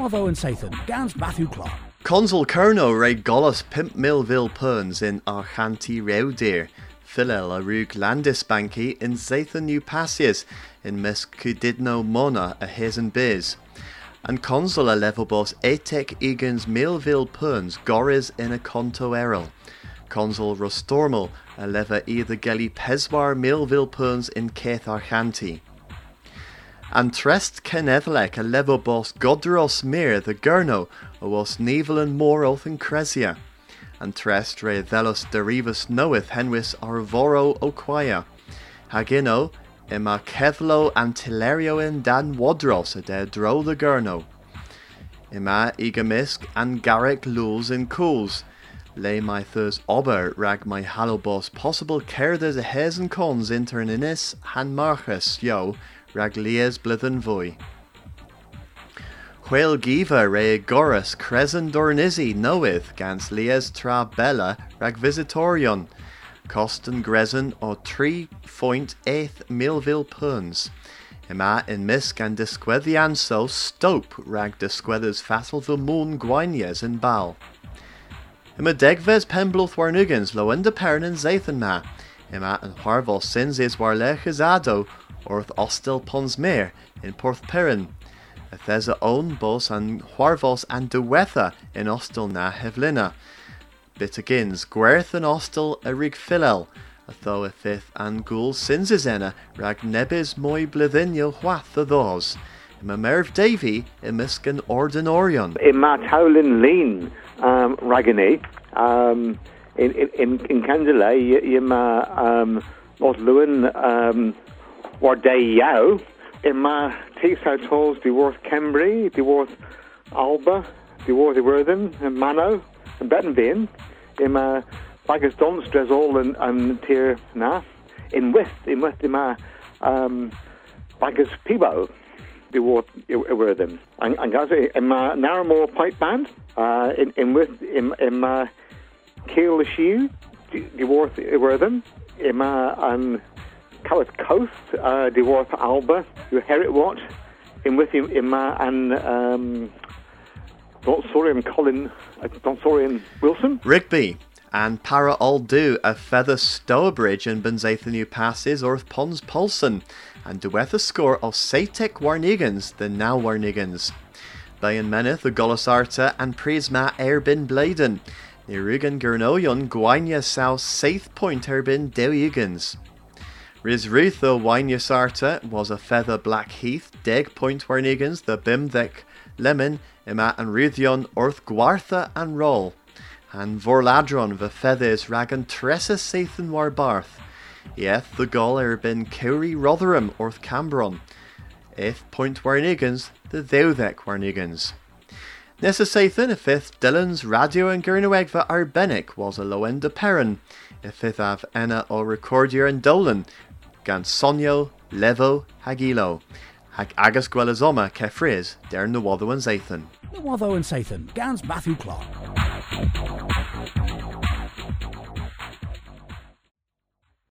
Watho and Sathan, Gans Matthew Clark. Consul Kerno re golas pimp millville perns in Archanti Reudir, Philel a rug landisbanki in Zathan New Passius in Miss Cudidno Mona a Hazen Biz. And consul a level boss etek Egan's millville perns goris in a conto errol. Consul Rostormal a leva either geli peswar millville perns in Keth Archanti. And trest Kenethlek a level boss Godros Mir the Gurno o was Nevel and Moroth and Cresia. And trest re derivus knoweth henwis arvoro oquia. Hagino ima Kevlo and Tilerio in Dan Wadros a de dro the Gurno. Ima Igamisk and Garrick Lules in Cools. Lay my thurs ober rag my halobos possible care there's a hes and cons inter inis han marchus yo rag lies blithen voi. Whale giva re gorus cresen dornizi knoweth gans lies tra bella rag visitorion. Kosten gresen o 3.8 milville puns. Ima in misk and disquethian so stope rag disquethers fatal the moon guinies in bal. Ima degves pembloth warnugans lo in de pern and zathan ma. Ima and harval sins is warleches ado orth ostil pons mer in Porth Perin. Ethesa own bos and huarvos and dewetha in ostil na hevlina. Bit agins gwerth and ostil a rig philel, a tho a fifth and ghoul sinzizena rag nebis moi blithinio huath a thos. Ima merv Davy imiscan ordinorion. in ma taulin lean um, ragani um, in in in, Candela y ma um, North Lewin um, war day yao in ma takes out tolls the worth Cambry the worth Alba the worth the Worthing and Mano and Bettenbean in ma Bagas Donstress all and and tier na in West in West in ma um, Bagas Peebo war were them. And, and guys, in my Narramore Pipe Band, uh, in, in with in, in my Keel Shoe, the war were. In my and Coward Coast, uh, the war Alba, Herrick Watch, in with him in my and um, Donsorian Colin, uh, Donsorian Wilson. Rigby and para all do a feather Stowbridge and Benzathenu passes Orth Pons Polson and dueth a score of Satek Warnigans the now Warnigans. Bayan Meneth the Golasarta and Prisma Erbin Bladen. Nirugan Gurnoyon Gwanya South Saith Point Erbin Deugans. Riz Ruth the Wanya Sarta was a feather Black Heath, Deg Point Warnigans, the Bimdek Lemon, Ima and Ruthion Orth Gwartha and Roll and Vorladron the feathers ragan tressa Sathan war barth. Yeth the gall er bin Cowrie Rotherham orth Cambron. If point warnigans, the Thewthek warnigans. Nessa Sathan, if fifth Dillon's radio and Gurnawegva Arbenic was a low end of Perrin. If fifth av Enna or Recordier and Dolan. Gan Sonio, Levo, Hagilo. Hag agus gwelazoma kefriz, the Watho and Zathan. Watho and Sathan, Gans Matthew Clark.